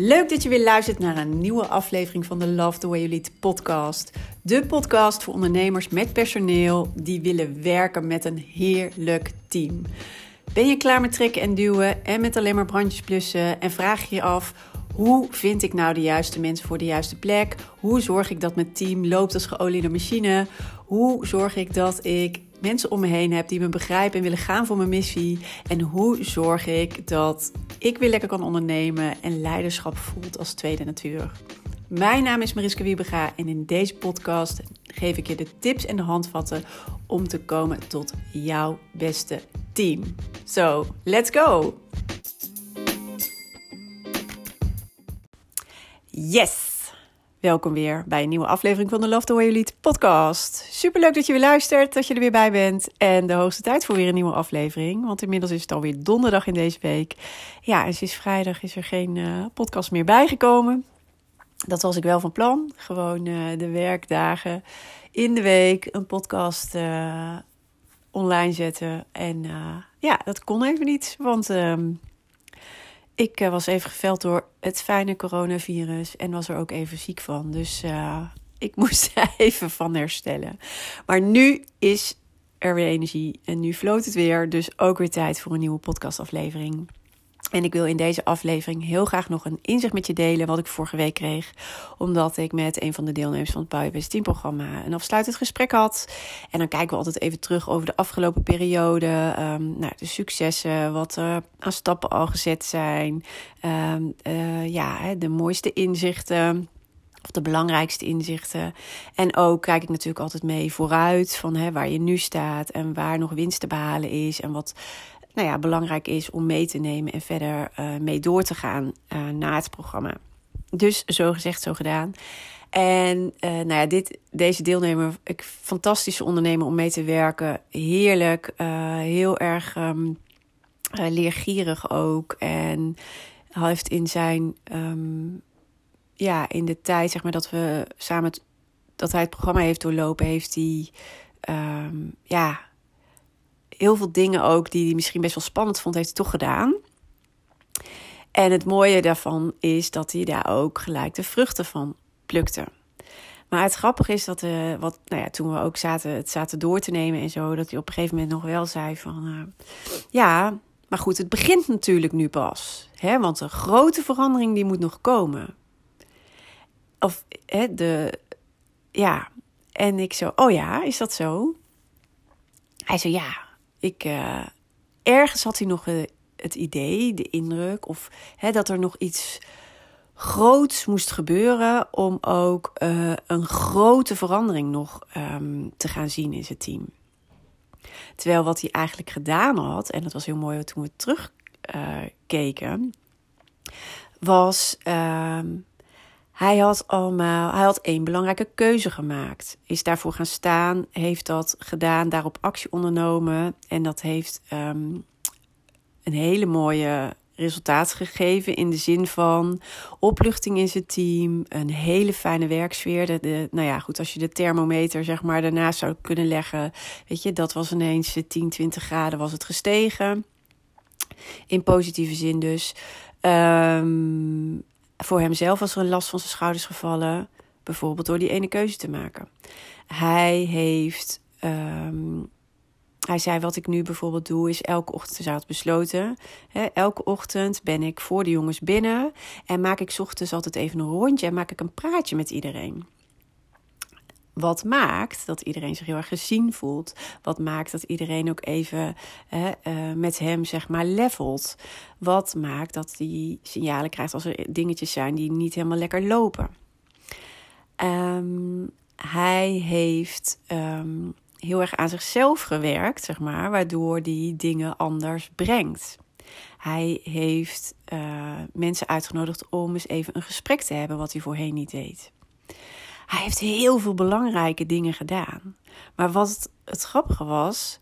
Leuk dat je weer luistert naar een nieuwe aflevering van de Love the Way You Lead podcast. De podcast voor ondernemers met personeel die willen werken met een heerlijk team. Ben je klaar met trekken en duwen en met alleen maar brandjes blussen en vraag je je af hoe vind ik nou de juiste mensen voor de juiste plek? Hoe zorg ik dat mijn team loopt als geoliede machine? Hoe zorg ik dat ik mensen om me heen heb die me begrijpen en willen gaan voor mijn missie? En hoe zorg ik dat ik weer lekker kan ondernemen en leiderschap voelt als tweede natuur? Mijn naam is Mariska Wiebega en in deze podcast geef ik je de tips en de handvatten om te komen tot jouw beste team. So, let's go! Yes! Welkom weer bij een nieuwe aflevering van de Love the Way You Lead podcast. Super leuk dat je weer luistert, dat je er weer bij bent. En de hoogste tijd voor weer een nieuwe aflevering. Want inmiddels is het alweer donderdag in deze week. Ja, en sinds vrijdag is er geen uh, podcast meer bijgekomen. Dat was ik wel van plan. Gewoon uh, de werkdagen in de week een podcast uh, online zetten. En ja, dat kon even niet. Want ik uh, was even geveld door het fijne coronavirus en was er ook even ziek van. Dus uh, ik moest er even van herstellen. Maar nu is er weer energie en nu floot het weer. Dus ook weer tijd voor een nieuwe podcastaflevering. En ik wil in deze aflevering heel graag nog een inzicht met je delen wat ik vorige week kreeg. Omdat ik met een van de deelnemers van het Bouwbest Team programma een afsluitend gesprek had. En dan kijken we altijd even terug over de afgelopen periode. Um, nou, de successen, wat er aan stappen al gezet zijn. Um, uh, ja, de mooiste inzichten. Of de belangrijkste inzichten. En ook kijk ik natuurlijk altijd mee vooruit van hè, waar je nu staat en waar nog winst te behalen is. En wat nou ja, belangrijk is om mee te nemen en verder uh, mee door te gaan uh, na het programma. Dus zo gezegd, zo gedaan. En uh, nou ja, dit, deze deelnemer, ik, fantastische ondernemer om mee te werken. Heerlijk, heel erg um, leergierig ook. En hij heeft in zijn, um, ja, in de tijd zeg maar dat we samen, dat hij het programma heeft doorlopen, heeft hij, um, ja, heel veel dingen ook die hij misschien best wel spannend vond, heeft hij toch gedaan. En het mooie daarvan is dat hij daar ook gelijk de vruchten van plukte. Maar het grappige is dat uh, wat, nou ja, toen we ook zaten, het zaten door te nemen en zo, dat hij op een gegeven moment nog wel zei van, uh, ja, maar goed, het begint natuurlijk nu pas, hè, want de grote verandering die moet nog komen. Of hè, de, ja, en ik zo, oh ja, is dat zo? Hij zei ja, ik, uh, ergens had hij nog uh, het idee, de indruk, of hè, dat er nog iets groots moest gebeuren om ook uh, een grote verandering nog um, te gaan zien in zijn team. Terwijl wat hij eigenlijk gedaan had, en dat was heel mooi toen we terugkeken, was um, hij had allemaal, hij had één belangrijke keuze gemaakt. Is daarvoor gaan staan, heeft dat gedaan, daarop actie ondernomen. En dat heeft um, een hele mooie resultaat gegeven in de zin van opluchting in zijn team, een hele fijne werksfeer. De, de, nou ja, goed, als je de thermometer zeg maar daarnaast zou kunnen leggen, weet je, dat was ineens 10, 20 graden was het gestegen. In positieve zin dus. Um, voor hemzelf was er een last van zijn schouders gevallen, bijvoorbeeld door die ene keuze te maken. Hij heeft, um, hij zei wat ik nu bijvoorbeeld doe, is elke ochtend, besloten, hè, elke ochtend ben ik voor de jongens binnen en maak ik ochtends altijd even een rondje en maak ik een praatje met iedereen. Wat maakt dat iedereen zich heel erg gezien voelt. Wat maakt dat iedereen ook even uh, met hem, zeg maar, levelt. Wat maakt dat hij signalen krijgt als er dingetjes zijn die niet helemaal lekker lopen. Um, hij heeft um, heel erg aan zichzelf gewerkt, zeg maar, waardoor hij dingen anders brengt. Hij heeft uh, mensen uitgenodigd om eens even een gesprek te hebben, wat hij voorheen niet deed. Hij heeft heel veel belangrijke dingen gedaan. Maar wat het, grappige was,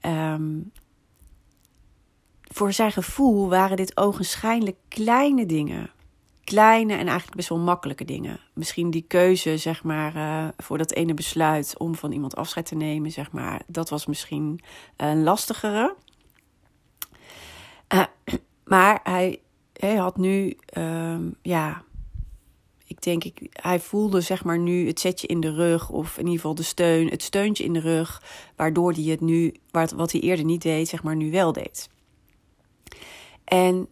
um, voor zijn gevoel waren dit ogenschijnlijk kleine dingen. Kleine en eigenlijk best wel makkelijke dingen. Misschien die keuze, zeg maar, uh, voor dat ene besluit om van iemand afscheid te nemen, zeg maar, dat was misschien een lastigere. Uh, maar hij hij had nu, ehm, ja, denk, ik, hij voelde zeg maar nu het zetje in de rug, of in ieder geval de steun, het steuntje in de rug, waardoor hij het nu, wat hij eerder niet deed, zeg maar nu wel deed. En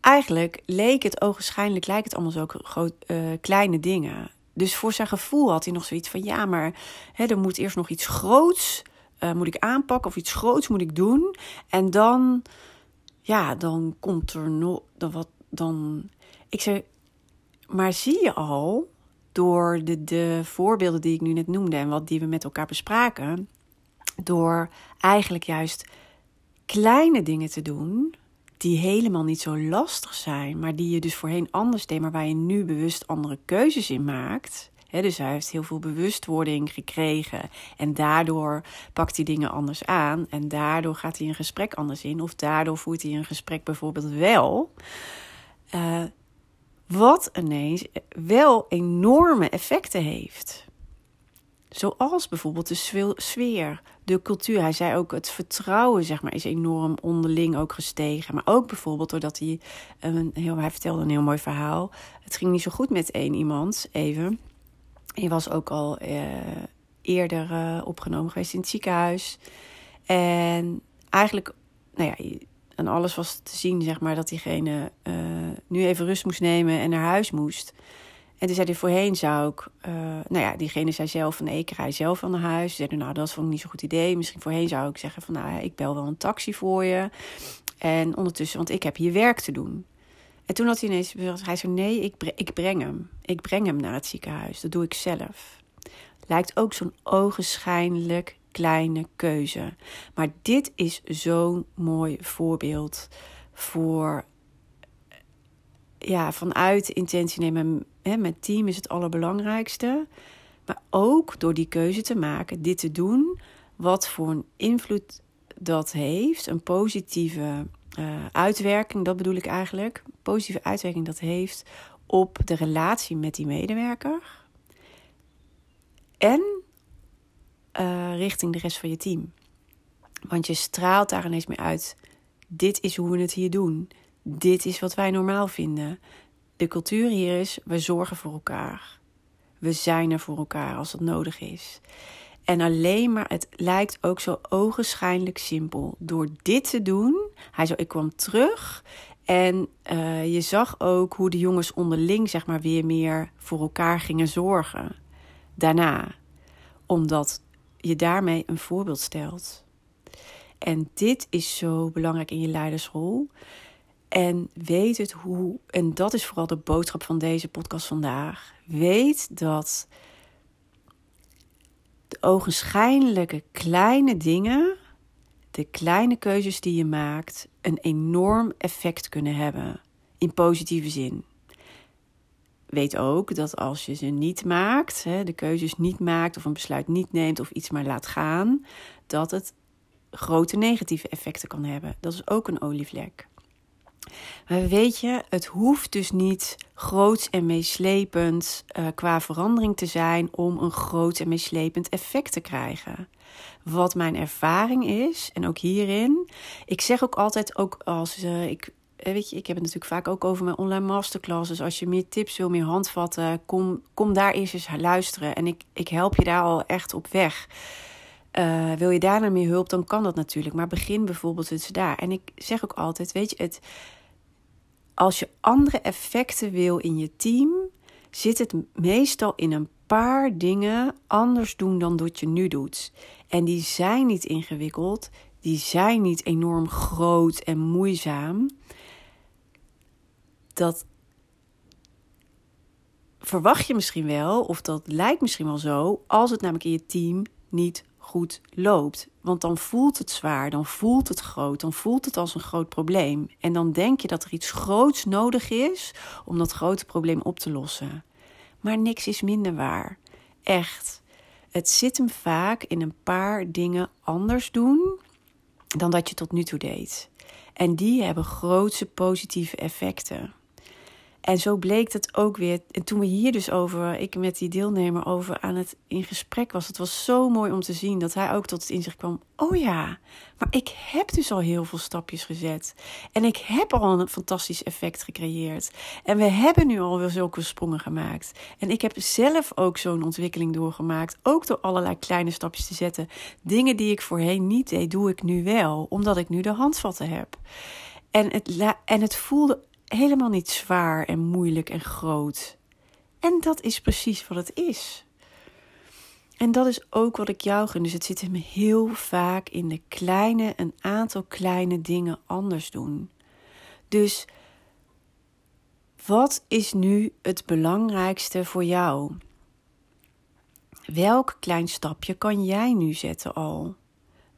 eigenlijk leek het ogenschijnlijk, lijkt het allemaal zo groot, uh, kleine dingen. Dus voor zijn gevoel had hij nog zoiets van: ja, maar hè, er moet eerst nog iets groots uh, moet ik aanpakken of iets groots moet ik doen. En dan, ja, dan komt er nog dan wat. Dan, ik zei, maar zie je al door de, de voorbeelden die ik nu net noemde en wat die we met elkaar bespraken, door eigenlijk juist kleine dingen te doen die helemaal niet zo lastig zijn, maar die je dus voorheen anders deed, maar waar je nu bewust andere keuzes in maakt. dus hij heeft heel veel bewustwording gekregen en daardoor pakt hij dingen anders aan en daardoor gaat hij een gesprek anders in of daardoor voert hij een gesprek bijvoorbeeld wel. Uh, wat ineens wel enorme effecten heeft. Zoals bijvoorbeeld de sfeer, de cultuur. Hij zei ook het vertrouwen, zeg maar, is enorm onderling ook gestegen. Maar ook bijvoorbeeld doordat hij, een heel, hij vertelde een heel mooi verhaal. Het ging niet zo goed met één iemand, even. Hij was ook al eh, eerder uh, opgenomen geweest in het ziekenhuis. En eigenlijk, nou ja, en alles was te zien, zeg maar, dat diegene uh, nu even rust moest nemen en naar huis moest. En toen zei hij, voorheen zou ik... Uh, nou ja, diegene zei zelf van, nee, ik rij zelf van naar huis. Ze nou, dat vond ik niet zo'n goed idee. Misschien voorheen zou ik zeggen van, nou, ik bel wel een taxi voor je. En ondertussen, want ik heb hier werk te doen. En toen had hij ineens hij zei, nee, ik, ik breng hem. Ik breng hem naar het ziekenhuis. Dat doe ik zelf. Lijkt ook zo'n ogenschijnlijk kleine keuze. Maar dit is zo'n mooi voorbeeld voor ja, vanuit intentie nemen hè, met team is het allerbelangrijkste. Maar ook door die keuze te maken, dit te doen, wat voor een invloed dat heeft, een positieve uh, uitwerking, dat bedoel ik eigenlijk, positieve uitwerking dat heeft op de relatie met die medewerker. En uh, richting de rest van je team. Want je straalt daar ineens mee uit. Dit is hoe we het hier doen. Dit is wat wij normaal vinden. De cultuur hier is: we zorgen voor elkaar. We zijn er voor elkaar als dat nodig is. En alleen maar, het lijkt ook zo ogenschijnlijk simpel. Door dit te doen, hij zo, ik kwam terug en uh, je zag ook hoe de jongens onderling, zeg maar, weer meer voor elkaar gingen zorgen. Daarna, omdat je daarmee een voorbeeld stelt. En dit is zo belangrijk in je leidersrol. En weet het hoe, en dat is vooral de boodschap van deze podcast vandaag. Weet dat de ogenschijnlijke kleine dingen, de kleine keuzes die je maakt, een enorm effect kunnen hebben. In positieve zin. Weet ook dat als je ze niet maakt, de keuzes niet maakt of een besluit niet neemt of iets maar laat gaan, dat het grote negatieve effecten kan hebben. Dat is ook een olievlek. Maar weet je, het hoeft dus niet groots en meeslepend uh, qua verandering te zijn om een groot en meeslepend effect te krijgen. Wat mijn ervaring is, en ook hierin, ik zeg ook altijd, ook als uh, ik eh, weet je, ik heb het natuurlijk vaak ook over mijn online masterclasses. Als je meer tips wil, meer handvatten, kom, kom daar eerst eens luisteren. En ik, ik help je daar al echt op weg. Uh, wil je daarna meer hulp, dan kan dat natuurlijk. Maar begin bijvoorbeeld eens daar. En ik zeg ook altijd, weet je, het, als je andere effecten wil in je team, zit het meestal in een paar dingen anders doen dan dat je nu doet. En die zijn niet ingewikkeld, die zijn niet enorm groot en moeizaam dat verwacht je misschien wel, of dat lijkt misschien wel zo, als het namelijk in je team niet goed loopt. Want dan voelt het zwaar, dan voelt het groot, dan voelt het als een groot probleem. En dan denk je dat er iets groots nodig is om dat grote probleem op te lossen. Maar niks is minder waar. Echt. Het zit hem vaak in een paar dingen anders doen dan dat je tot nu toe deed. En die hebben grootse positieve effecten. En zo bleek het ook weer. En toen we hier dus over, ik met die deelnemer over aan het in gesprek was, het was zo mooi om te zien dat hij ook tot het inzicht kwam. Oh ja, maar ik heb dus al heel veel stapjes gezet. En ik heb al een fantastisch effect gecreëerd. En we hebben nu al wel zulke sprongen gemaakt. En ik heb zelf ook zo'n ontwikkeling doorgemaakt. Ook door allerlei kleine stapjes te zetten. Dingen die ik voorheen niet deed, doe ik nu wel, omdat ik nu de handvatten heb. En het, en het voelde helemaal niet zwaar en moeilijk en groot. En dat is precies wat het is. En dat is ook wat ik jou gun. Dus het zit hem heel vaak in de kleine, een aantal kleine dingen anders doen. Dus wat is nu het belangrijkste voor jou? Welk klein stapje kan jij nu zetten al?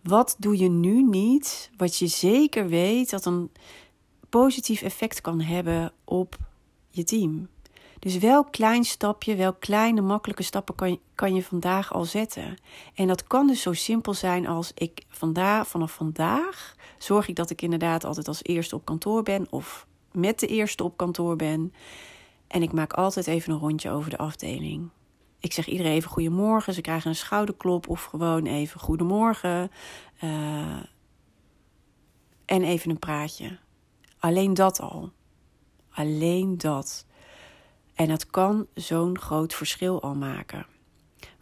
Wat doe je nu niet, wat je zeker weet dat een positief effect kan hebben op je team. Dus welk klein stapje, welk kleine makkelijke stappen kan je, kan je vandaag al zetten? En dat kan dus zo simpel zijn als ik vandaag, vanaf vandaag zorg ik dat ik inderdaad altijd als eerste op kantoor ben of met de eerste op kantoor ben. En ik maak altijd even een rondje over de afdeling. Ik zeg iedereen even goedemorgen. Ze krijgen een schouderklop of gewoon even goedemorgen. Uh, en even een praatje. Alleen dat al. Alleen dat. En dat kan zo'n groot verschil al maken.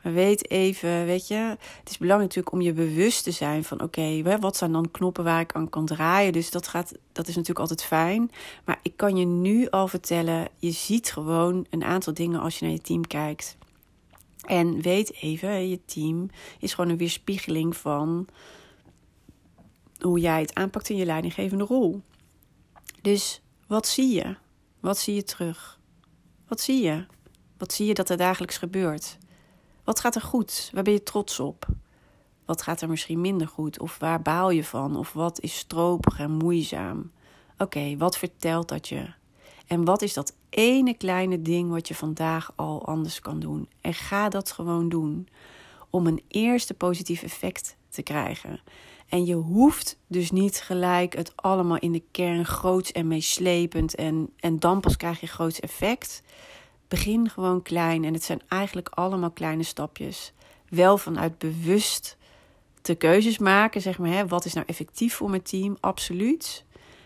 Maar weet even, weet je, het is belangrijk natuurlijk om je bewust te zijn van oké, wat zijn dan knoppen waar ik aan kan draaien. Dus dat, gaat, dat is natuurlijk altijd fijn. Maar ik kan je nu al vertellen, je ziet gewoon een aantal dingen als je naar je team kijkt. En weet even, je team is gewoon een weerspiegeling van hoe jij het aanpakt in je leidinggevende rol. Dus wat zie je? Wat zie je terug? Wat zie je? Wat zie je dat er dagelijks gebeurt? Wat gaat er goed? Waar ben je trots op? Wat gaat er misschien minder goed? Of waar baal je van? Of wat is stroperig en moeizaam? Oké, wat vertelt dat je? En wat is dat ene kleine ding wat je vandaag al anders kan doen? En ga dat gewoon doen om een eerste positief effect te krijgen. En je hoeft dus niet gelijk het allemaal in de kern groots en meeslepend en, en dan pas krijg je groots effect. Begin gewoon klein en het zijn eigenlijk allemaal kleine stapjes. Wel vanuit bewust de keuzes maken, zeg maar, hè, wat is nou effectief voor mijn team? Absoluut.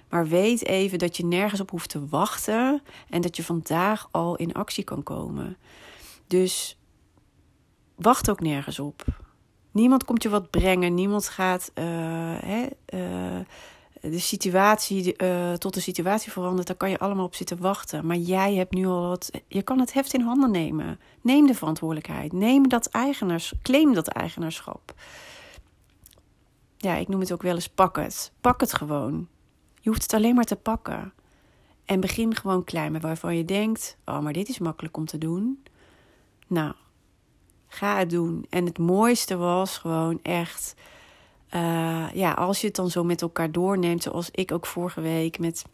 Maar weet even dat je nergens op hoeft te wachten en dat je vandaag al in actie kan komen. Dus wacht ook nergens op. Niemand komt je wat brengen. Niemand gaat uh, hè, uh, de situatie uh, tot de situatie veranderen. Daar kan je allemaal op zitten wachten. Maar jij hebt nu al wat. Je kan het heft in handen nemen. Neem de verantwoordelijkheid. Neem dat eigenaars. Claim dat eigenaarschap. Ja, ik noem het ook wel eens pak het. Pak het gewoon. Je hoeft het alleen maar te pakken. En begin gewoon klein met waarvan je denkt: oh, maar dit is makkelijk om te doen. Nou, Ga het doen. En het mooiste was gewoon echt. Uh, ja, als je het dan zo met elkaar doorneemt, zoals ik ook vorige week met,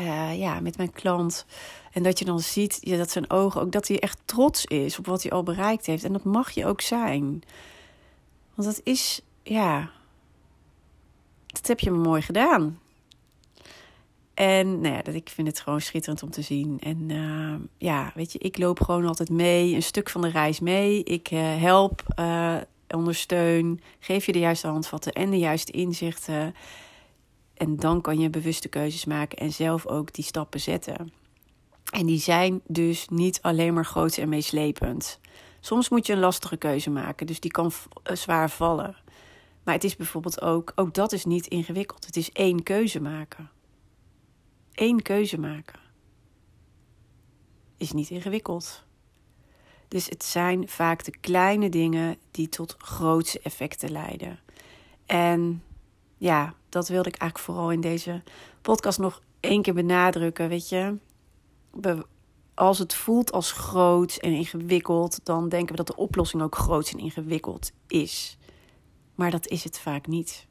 uh, ja, met mijn klant. En dat je dan ziet ja, dat zijn ogen ook dat hij echt trots is op wat hij al bereikt heeft. En dat mag je ook zijn. Want dat is, ja, dat heb je mooi gedaan. En nou ja, dat, ik vind het gewoon schitterend om te zien. En uh, ja, weet je, ik loop gewoon altijd mee, een stuk van de reis mee. Ik uh, help, uh, ondersteun, geef je de juiste handvatten en de juiste inzichten. En dan kan je bewuste keuzes maken en zelf ook die stappen zetten. En die zijn dus niet alleen maar groot en meeslepend. Soms moet je een lastige keuze maken, dus die kan zwaar vallen. Maar het is bijvoorbeeld ook, ook dat is niet ingewikkeld. Het is één keuze maken één keuze maken. Is niet ingewikkeld. Dus het zijn vaak de kleine dingen die tot grootse effecten leiden. En ja, dat wilde ik eigenlijk vooral in deze podcast nog één keer benadrukken. Weet je, als het voelt als groot en ingewikkeld, dan denken we dat de oplossing ook groot en ingewikkeld is. Maar dat is het vaak niet.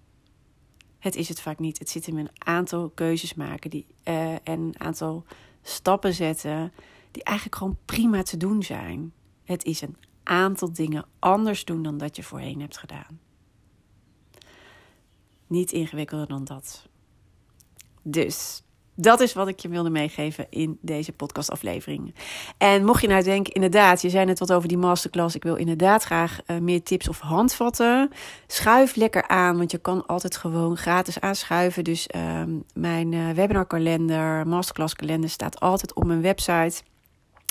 Het is het vaak niet. Het zit in een aantal keuzes maken die, uh, en een aantal stappen zetten die eigenlijk gewoon prima te doen zijn. Het is een aantal dingen anders doen dan dat je voorheen hebt gedaan. Niet ingewikkelder dan dat. Dus Dat is wat ik je wilde meegeven in deze podcastaflevering. En mocht je nou denken, inderdaad, je zei net wat over die masterclass. Ik wil inderdaad graag uh, meer tips of handvatten. Schuif lekker aan, want je kan altijd gewoon gratis aanschuiven. Dus uh, mijn uh, webinarkalender, masterclass kalender staat altijd op mijn website.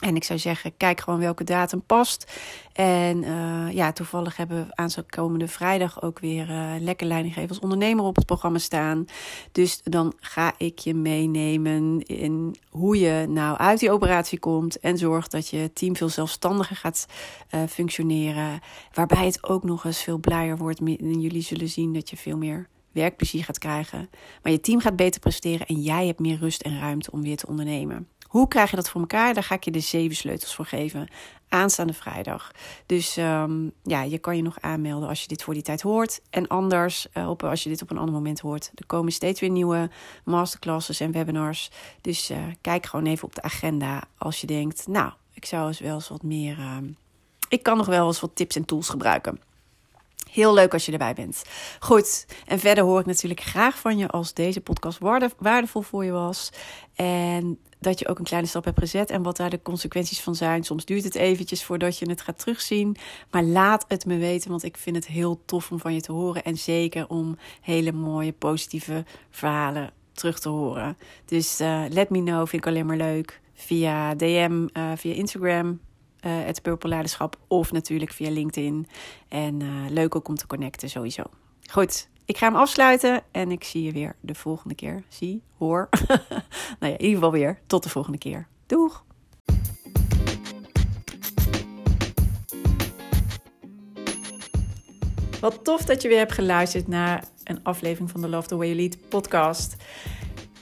En ik zou zeggen, kijk gewoon welke datum past. En uh, ja, toevallig hebben we aan zo'n komende vrijdag ook weer uh, lekker als ondernemer op het programma staan. Dus dan ga ik je meenemen in hoe je nou uit die operatie komt. En zorgt dat je team veel zelfstandiger gaat uh, functioneren. Waarbij het ook nog eens veel blijer wordt. En jullie zullen zien dat je veel meer werkplezier gaat krijgen. Maar je team gaat beter presteren en jij hebt meer rust en ruimte om weer te ondernemen. Hoe krijg je dat voor elkaar? Daar ga ik je de zeven sleutels voor geven. Aanstaande vrijdag. Dus um, ja, je kan je nog aanmelden als je dit voor die tijd hoort. En anders, op, als je dit op een ander moment hoort. Er komen steeds weer nieuwe masterclasses en webinars. Dus uh, kijk gewoon even op de agenda als je denkt, nou, ik zou eens wel eens wat meer. Uh, ik kan nog wel eens wat tips en tools gebruiken. Heel leuk als je erbij bent. Goed, en verder hoor ik natuurlijk graag van je als deze podcast waardevol voor je was. En dat je ook een kleine stap hebt gezet en wat daar de consequenties van zijn. Soms duurt het eventjes voordat je het gaat terugzien. Maar laat het me weten, want ik vind het heel tof om van je te horen. En zeker om hele mooie, positieve verhalen terug te horen. Dus uh, let me know, vind ik alleen maar leuk. Via DM, uh, via Instagram, uh, het Purple Leiderschap. Of natuurlijk via LinkedIn. En leuk ook om te connecten sowieso. Goed, ik ga hem afsluiten en ik zie je weer de volgende keer. Zie, hoor. nou ja, in ieder geval weer. Tot de volgende keer. Doeg! Wat tof dat je weer hebt geluisterd naar een aflevering van de Love the Way You Lead podcast.